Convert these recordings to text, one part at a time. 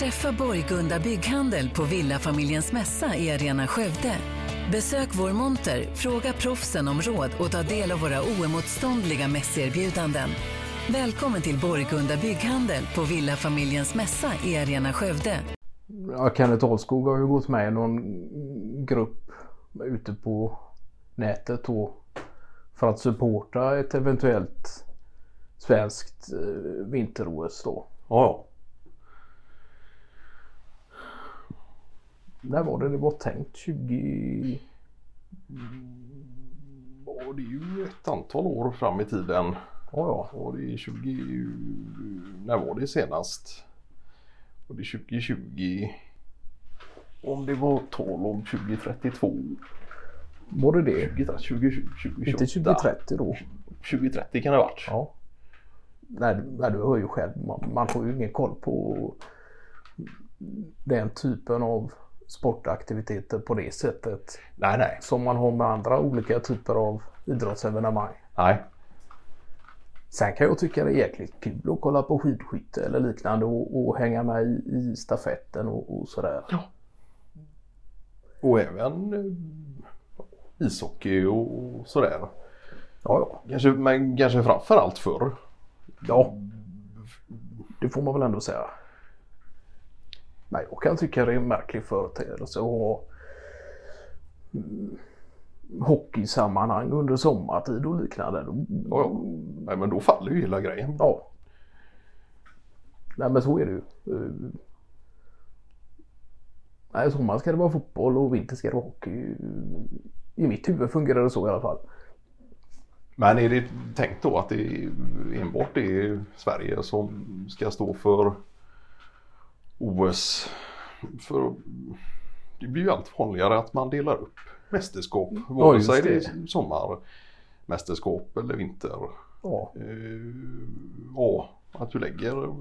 Träffa Borgunda Bygghandel på Villafamiljens mässa i Arena Skövde. Besök vår monter, fråga proffsen om råd och ta del av våra oemotståndliga mässerbjudanden. Välkommen till Borgunda Bygghandel på Villafamiljens mässa i Arena Skövde. Ja, Kenneth Ahlskog har ju gått med i någon grupp ute på nätet då för att supporta ett eventuellt svenskt eh, vinter-OS då. Ja, När var det det var tänkt? 20... ja, det är ju ett antal år fram i tiden. Ja, ja. Var det 20... När var det senast? Var det 2020? Om det var tal om 2032? Var det det? 2020, 2028? Inte 2030 då? 2030 kan det ha varit. Ja. Nej, nej, du hör ju själv. Man, man får ju ingen koll på den typen av sportaktiviteter på det sättet Nej, nej. som man har med andra olika typer av idrottsevenemang. Nej. Sen kan jag tycka det är jäkligt kul att kolla på skidskytte eller liknande och, och hänga med i, i stafetten och, och sådär. Och även eh, ishockey och sådär. Ja, ja. Kanske, men kanske framförallt förr. Ja, det får man väl ändå säga. Nej, jag kan tycka det är en märklig företeelse att ha mm, hockeysammanhang under sommartid och liknande. Då- Ja, ja. Nej, men då faller ju hela grejen. Ja. Nej men så är det ju. Eh, Nej, sommar ska det vara fotboll och vinter ska det vara hockey. I mitt huvud fungerar det så i alla fall. Men är det tänkt då att det enbart är Sverige som ska stå för OS? För det blir ju allt vanligare att man delar upp mästerskap. Vare just sig det är sommarmästerskap eller vinter. Ja, Eh, Ja, att du lägger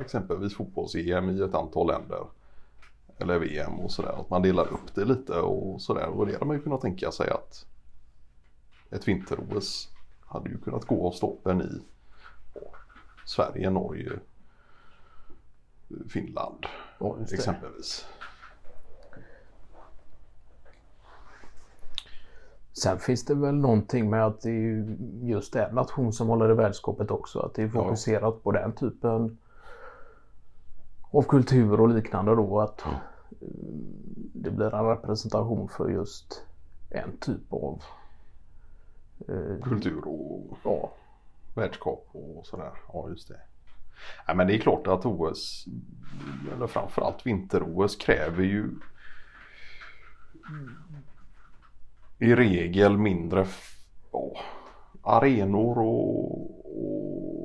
exempelvis fotbolls-EM i ett antal länder. Eller VM och sådär. Att man delar upp det lite och sådär. Och det hade man ju kunnat tänka sig att ett vinter-OS hade ju kunnat gå av stapeln i ja, Sverige, Norge, Finland ja exempelvis. Sen finns det väl någonting med att det är ju just en nation som håller i världskapet också. Att det är fokuserat på den typen av kultur och liknande då. Att eh, det blir en representation för just en typ av eh, Kultur och ja, världskap och sådär. Ja, just det. Ja, men det är klart att OS, eller framförallt vinter-OS kräver ju i regel mindre ja, arenor och, och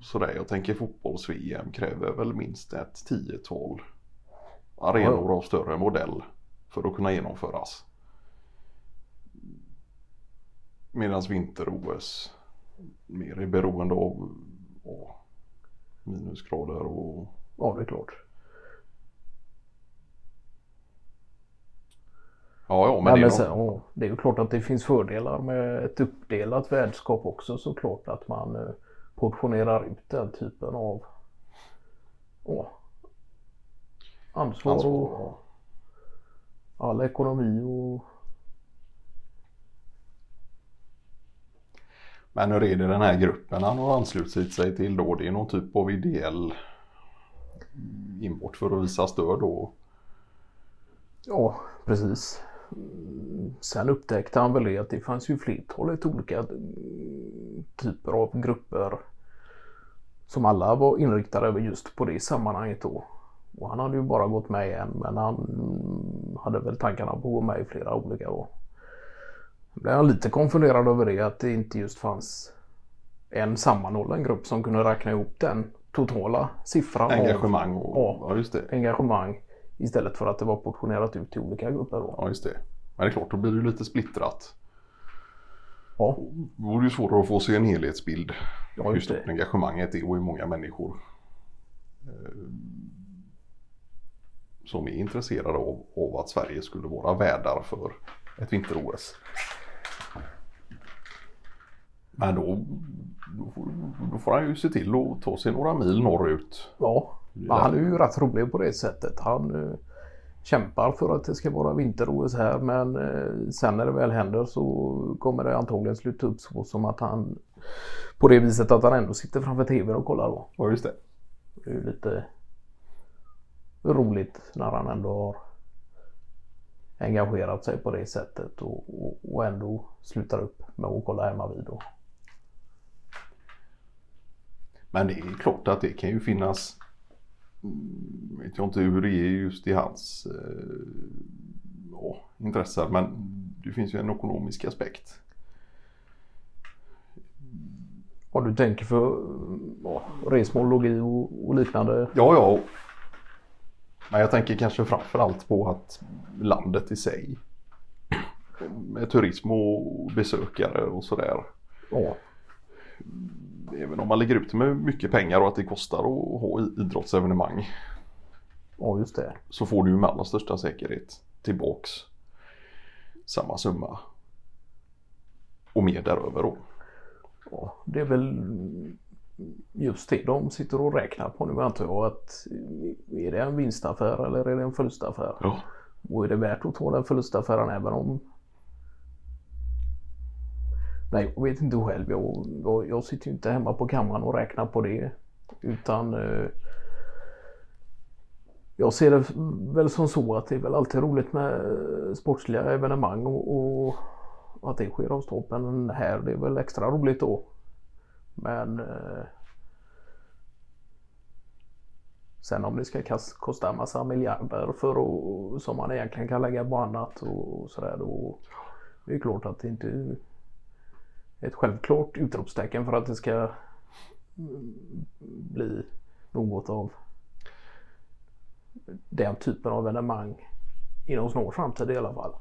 sådär. Jag tänker fotbolls-VM kräver väl minst ett tiotal arenor av större modell för att kunna genomföras. Medan vinter-OS mer är beroende av ja, minusgrader och ja det är klart. ja, ja men Men, det är men sen, ja, det är ju klart att det finns fördelar med ett uppdelat värdskap också såklart. Att man eh, portionerar ut den typen av ja, ansvar, ansvar. och all ekonomi och Men hur är det den här gruppen han har anslutit sig till då? Det är någon typ av ideell import för att visa stöd då? Ja, precis. Sen upptäckte han väl det att det fanns ju flertalet olika eh, typer av grupper som alla var inriktade över just på det sammanhanget då. Och han hade ju bara gått med i en men han hade väl tankarna på att gå med i flera olika då. Då blev jag lite konfunderad över det att det inte just fanns en sammanhållen grupp som kunde räkna ihop den totala siffran av Engagemang och Ja. just det. engagemang istället för att det var portionerat ut till olika grupper då. Ja just det. Men det är klart då blir det lite splittrat. Ja, Då vore det ju svårare att få sig en helhetsbild. ja hur just stort det. engagemanget är och hur många människor eh, som är intresserade av, av att Sverige skulle vara värdar för ett vinter-OS. Men då, då, får, han ju se till att ta sig några mil norrut Ja, Ja, han är ju rätt rolig på det sättet. Han uh, kämpar för att det ska vara vinter-OS här men uh, sen när det väl händer så kommer det antagligen sluta upp så som att han på det viset att han ändå sitter framför tvn och kollar då. Ja just det. Det är ju lite roligt när han ändå har engagerat sig på det sättet och, och, och ändå slutar upp med att kolla hemma vid. Då. Men det är klart att det kan ju finnas mm, vet jag inte hur det är just i hans eh, ja, intressen men det finns ju en ekonomisk aspekt. Vad du tänker för ja, resmål, logi och, och liknande? Ja, ja. Men jag tänker kanske framförallt på att landet i sig med turism och besökare och sådär. Ja. Även om man lägger ut med mycket pengar och att det kostar att ha idrottsevenemang. Ja, just det. Så får du ju med allra största säkerhet tillbaks samma summa. Och mer däröver då. Ja, det är väl just det de sitter och räknar på nu antar jag. Att är det en vinstaffär eller är det en förlustaffär? Ja. Och är det värt att ta den förlustaffären även om Nej, jag vet inte själv. Jag, jag, jag sitter ju inte hemma på kammaren och räknar på det. Utan eh, jag ser det väl som så att det är väl alltid roligt med eh, sportsliga evenemang och, och att det sker av stapeln här. Det är väl extra roligt då. Men eh, Sen om det ska kosta en massa miljarder för och, som man egentligen kan lägga på annat och, och sådär då. Det är klart att det inte ett självklart utropstecken för att det ska bli något av den typen av evenemang inom snar framtid i alla fall.